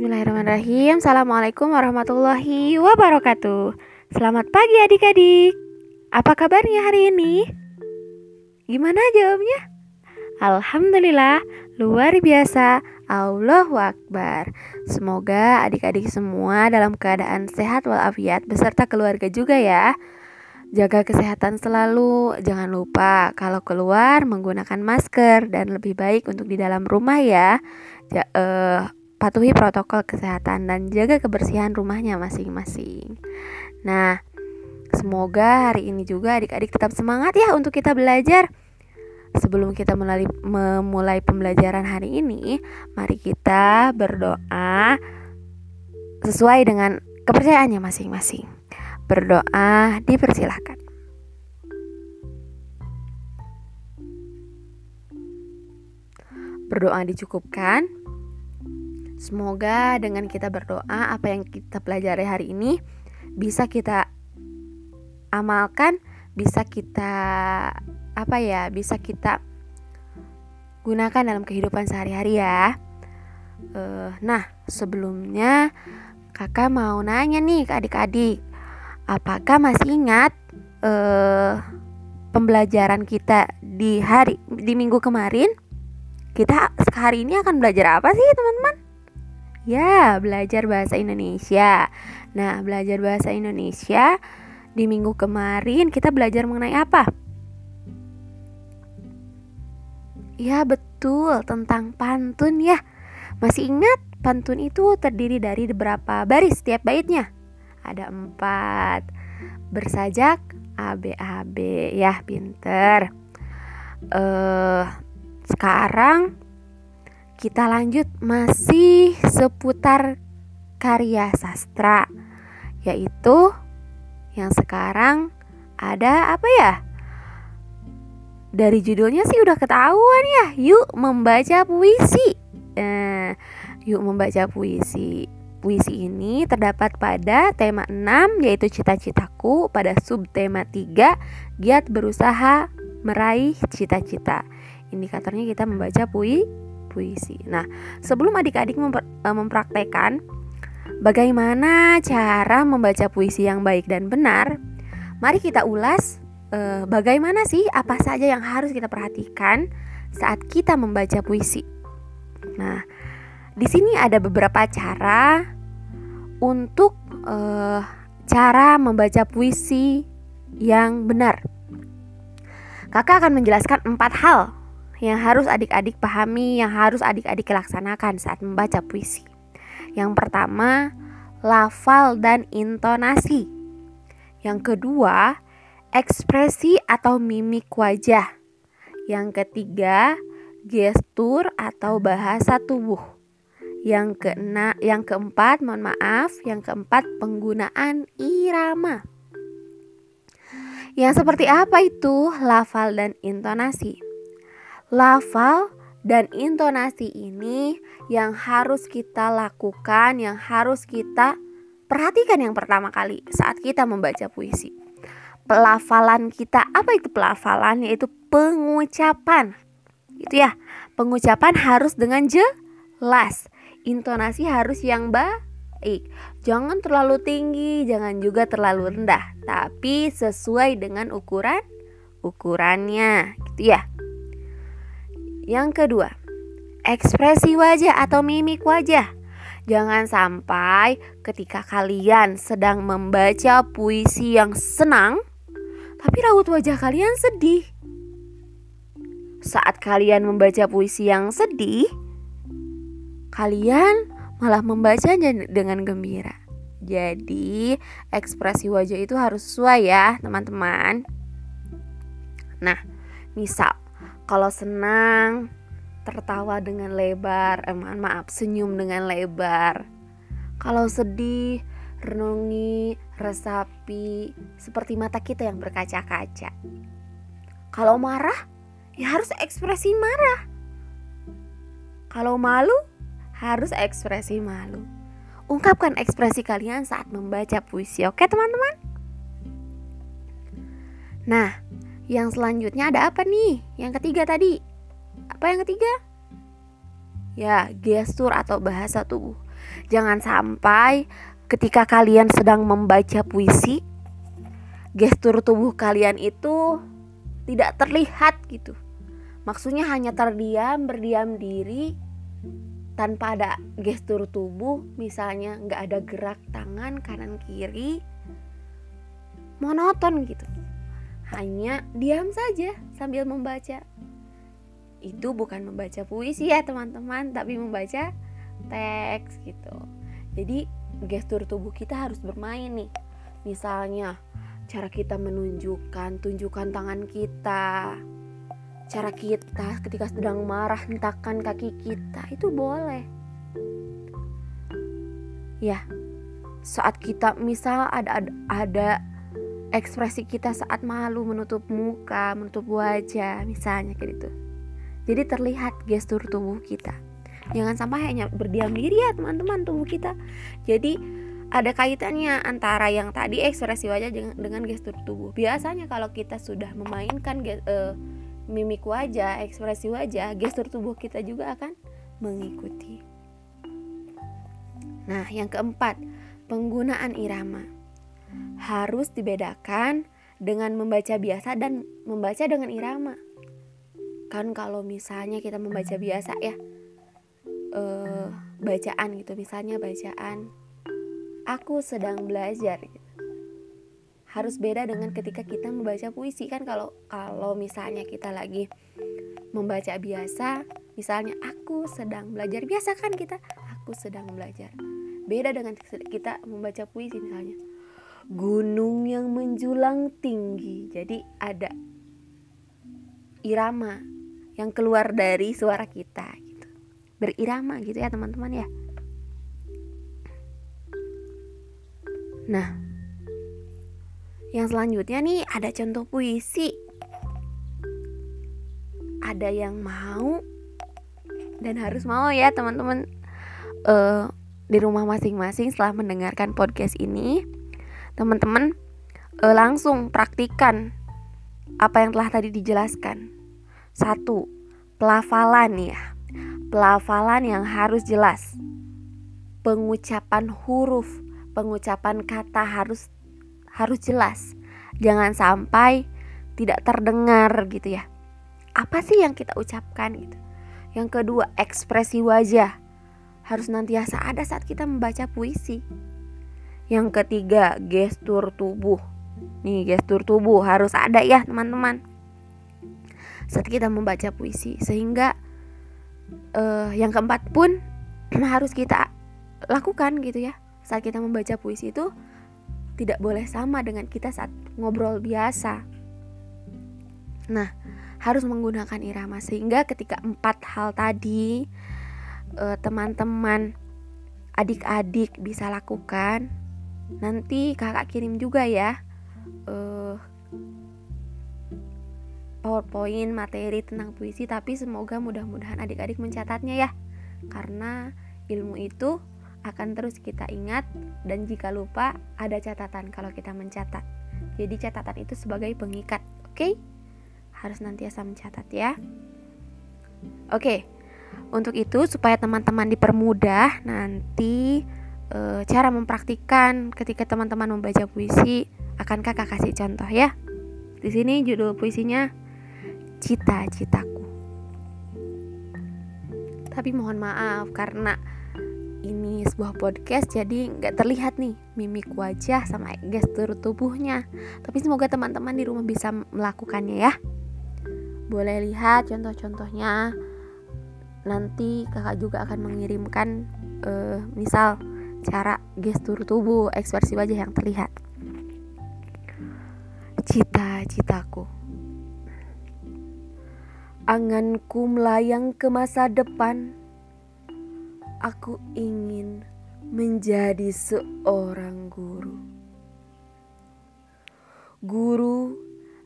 Bismillahirrahmanirrahim. Assalamualaikum warahmatullahi wabarakatuh. Selamat pagi adik-adik. Apa kabarnya hari ini? Gimana jawabnya? Alhamdulillah Luar biasa. Allahu Akbar. Semoga adik-adik semua dalam keadaan sehat walafiat Beserta keluarga juga ya. Jaga kesehatan selalu. Jangan lupa kalau keluar menggunakan masker Dan lebih baik untuk di dalam rumah ya. Ja, uh, patuhi protokol kesehatan dan jaga kebersihan rumahnya masing-masing. Nah, semoga hari ini juga adik-adik tetap semangat ya untuk kita belajar. Sebelum kita mulai, memulai pembelajaran hari ini, mari kita berdoa sesuai dengan kepercayaannya masing-masing. Berdoa dipersilahkan. Berdoa dicukupkan, Semoga dengan kita berdoa apa yang kita pelajari hari ini bisa kita amalkan, bisa kita apa ya, bisa kita gunakan dalam kehidupan sehari-hari ya. Uh, nah, sebelumnya kakak mau nanya nih ke adik-adik, apakah masih ingat uh, pembelajaran kita di hari di minggu kemarin? Kita hari ini akan belajar apa sih teman-teman? Ya, belajar bahasa Indonesia. Nah, belajar bahasa Indonesia di minggu kemarin kita belajar mengenai apa? Ya, betul, tentang pantun ya. Masih ingat pantun itu terdiri dari beberapa baris setiap baitnya? Ada empat. Bersajak ABAB ya, pinter. Eh, uh, sekarang kita lanjut masih seputar karya sastra yaitu yang sekarang ada apa ya? Dari judulnya sih udah ketahuan ya. Yuk membaca puisi. Eh, yuk membaca puisi. Puisi ini terdapat pada tema 6 yaitu cita-citaku pada subtema 3 giat berusaha meraih cita-cita. Indikatornya kita membaca puisi puisi. Nah, sebelum adik-adik memper, uh, mempraktekkan bagaimana cara membaca puisi yang baik dan benar, mari kita ulas uh, bagaimana sih apa saja yang harus kita perhatikan saat kita membaca puisi. Nah, di sini ada beberapa cara untuk uh, cara membaca puisi yang benar. Kakak akan menjelaskan empat hal yang harus adik-adik pahami, yang harus adik-adik laksanakan saat membaca puisi. Yang pertama, lafal dan intonasi. Yang kedua, ekspresi atau mimik wajah. Yang ketiga, gestur atau bahasa tubuh. Yang kena, yang keempat, mohon maaf, yang keempat penggunaan irama. Yang seperti apa itu lafal dan intonasi? Lafal dan intonasi ini yang harus kita lakukan, yang harus kita perhatikan yang pertama kali saat kita membaca puisi. Pelafalan kita, apa itu pelafalan? Yaitu pengucapan. Itu ya, pengucapan harus dengan jelas. Intonasi harus yang baik. Jangan terlalu tinggi, jangan juga terlalu rendah, tapi sesuai dengan ukuran ukurannya, gitu ya. Yang kedua, ekspresi wajah atau mimik wajah. Jangan sampai ketika kalian sedang membaca puisi yang senang, tapi raut wajah kalian sedih. Saat kalian membaca puisi yang sedih, kalian malah membacanya dengan gembira. Jadi, ekspresi wajah itu harus sesuai ya, teman-teman. Nah, misal kalau senang tertawa dengan lebar, eh maaf, senyum dengan lebar. Kalau sedih, renungi, resapi, seperti mata kita yang berkaca-kaca. Kalau marah, ya harus ekspresi marah. Kalau malu, harus ekspresi malu. Ungkapkan ekspresi kalian saat membaca puisi, oke teman-teman? Nah, yang selanjutnya ada apa nih? Yang ketiga tadi. Apa yang ketiga? Ya, gestur atau bahasa tubuh. Jangan sampai ketika kalian sedang membaca puisi, gestur tubuh kalian itu tidak terlihat gitu. Maksudnya hanya terdiam, berdiam diri tanpa ada gestur tubuh, misalnya nggak ada gerak tangan kanan kiri, monoton gitu. Hanya diam saja sambil membaca. Itu bukan membaca puisi ya teman-teman tapi membaca teks gitu. Jadi gestur tubuh kita harus bermain nih. Misalnya cara kita menunjukkan tunjukkan tangan kita. Cara kita ketika sedang marah hentakan kaki kita. Itu boleh. Ya saat kita misal ada ada, ada ekspresi kita saat malu menutup muka menutup wajah misalnya kayak gitu jadi terlihat gestur tubuh kita. Jangan sampai hanya berdiam diri ya teman-teman tubuh kita. Jadi ada kaitannya antara yang tadi ekspresi wajah dengan gestur tubuh. Biasanya kalau kita sudah memainkan uh, mimik wajah, ekspresi wajah, gestur tubuh kita juga akan mengikuti. Nah, yang keempat, penggunaan irama harus dibedakan dengan membaca biasa dan membaca dengan irama. Kan kalau misalnya kita membaca biasa ya uh, bacaan gitu misalnya bacaan aku sedang belajar gitu. harus beda dengan ketika kita membaca puisi. Kan kalau kalau misalnya kita lagi membaca biasa misalnya aku sedang belajar biasa kan kita aku sedang belajar. Beda dengan kita membaca puisi misalnya gunung yang menjulang tinggi jadi ada irama yang keluar dari suara kita gitu. Berirama gitu ya teman-teman ya. Nah, yang selanjutnya nih ada contoh puisi. Ada yang mau dan harus mau ya teman-teman uh, di rumah masing-masing setelah mendengarkan podcast ini, teman-teman uh, langsung praktikan apa yang telah tadi dijelaskan satu, pelafalan ya. Pelafalan yang harus jelas. Pengucapan huruf, pengucapan kata harus harus jelas. Jangan sampai tidak terdengar gitu ya. Apa sih yang kita ucapkan gitu. Yang kedua, ekspresi wajah harus nantiasa ada saat kita membaca puisi. Yang ketiga, gestur tubuh. Nih, gestur tubuh harus ada ya, teman-teman. Saat kita membaca puisi sehingga uh, yang keempat pun harus kita lakukan gitu ya. Saat kita membaca puisi itu tidak boleh sama dengan kita saat ngobrol biasa. Nah harus menggunakan irama. Sehingga ketika empat hal tadi uh, teman-teman adik-adik bisa lakukan nanti kakak kirim juga ya uh, PowerPoint materi tentang puisi tapi semoga mudah-mudahan adik-adik mencatatnya ya karena ilmu itu akan terus kita ingat dan jika lupa ada catatan kalau kita mencatat jadi catatan itu sebagai pengikat oke okay? harus nantiasa mencatat ya oke okay. untuk itu supaya teman-teman dipermudah nanti e, cara mempraktikkan ketika teman-teman membaca puisi akan kakak kasih contoh ya di sini judul puisinya cita-citaku. Tapi mohon maaf karena ini sebuah podcast jadi nggak terlihat nih mimik wajah sama gestur tubuhnya. Tapi semoga teman-teman di rumah bisa melakukannya ya. Boleh lihat contoh-contohnya. Nanti kakak juga akan mengirimkan uh, misal cara gestur tubuh, ekspresi wajah yang terlihat. Cita-citaku anganku melayang ke masa depan. Aku ingin menjadi seorang guru. Guru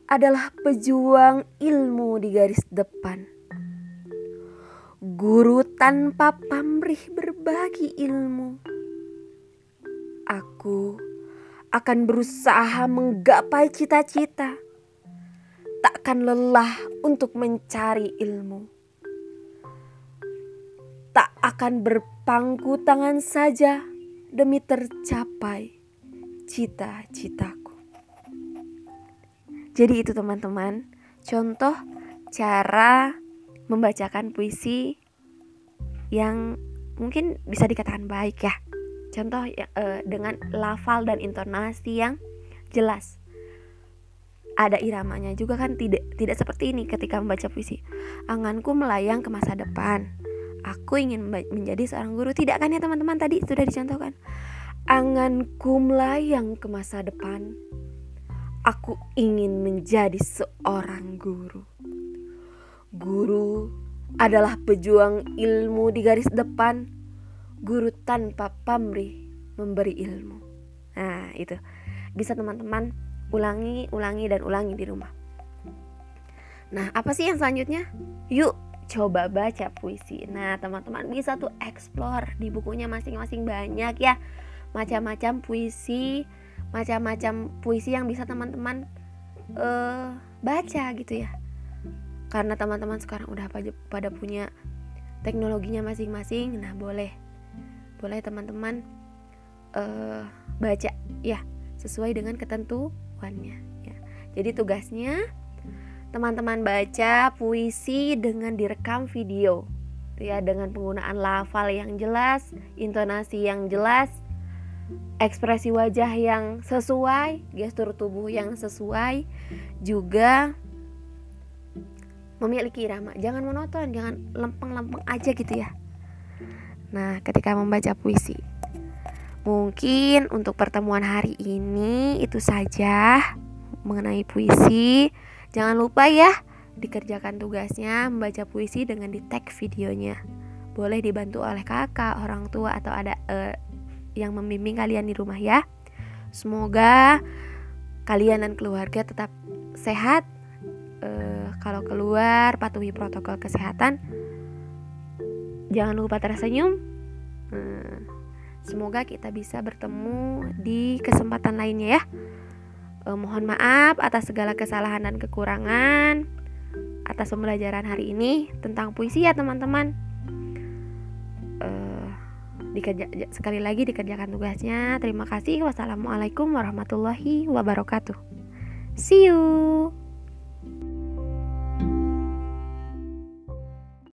adalah pejuang ilmu di garis depan. Guru tanpa pamrih berbagi ilmu. Aku akan berusaha menggapai cita-cita akan lelah untuk mencari ilmu. Tak akan berpangku tangan saja demi tercapai cita-citaku. Jadi itu teman-teman, contoh cara membacakan puisi yang mungkin bisa dikatakan baik ya. Contoh eh, dengan lafal dan intonasi yang jelas. Ada iramanya juga kan tidak tidak seperti ini ketika membaca puisi. Anganku melayang ke masa depan. Aku ingin menjadi seorang guru. Tidak kan ya teman-teman tadi sudah dicontohkan. Anganku melayang ke masa depan. Aku ingin menjadi seorang guru. Guru adalah pejuang ilmu di garis depan. Guru tanpa pamrih memberi ilmu. Nah, itu. Bisa teman-teman ulangi, ulangi dan ulangi di rumah. Nah, apa sih yang selanjutnya? Yuk coba baca puisi. Nah, teman-teman bisa tuh explore di bukunya masing-masing banyak ya. Macam-macam puisi macam-macam puisi yang bisa teman-teman uh, baca gitu ya karena teman-teman sekarang udah pada punya teknologinya masing-masing nah boleh boleh teman-teman uh, baca ya sesuai dengan ketentuannya ya jadi tugasnya teman-teman baca puisi dengan direkam video ya dengan penggunaan lafal yang jelas intonasi yang jelas ekspresi wajah yang sesuai, gestur tubuh yang sesuai, juga memiliki irama. Jangan monoton, jangan lempeng-lempeng aja gitu ya. Nah, ketika membaca puisi, mungkin untuk pertemuan hari ini itu saja mengenai puisi. Jangan lupa ya dikerjakan tugasnya membaca puisi dengan di tag videonya. Boleh dibantu oleh kakak, orang tua atau ada uh, yang membimbing kalian di rumah ya. Semoga kalian dan keluarga tetap sehat. Uh, kalau keluar patuhi protokol kesehatan. Jangan lupa tersenyum. Uh, semoga kita bisa bertemu di kesempatan lainnya ya. Uh, mohon maaf atas segala kesalahan dan kekurangan atas pembelajaran hari ini tentang puisi ya teman-teman dikerja sekali lagi dikerjakan tugasnya. Terima kasih. Wassalamualaikum warahmatullahi wabarakatuh. See you.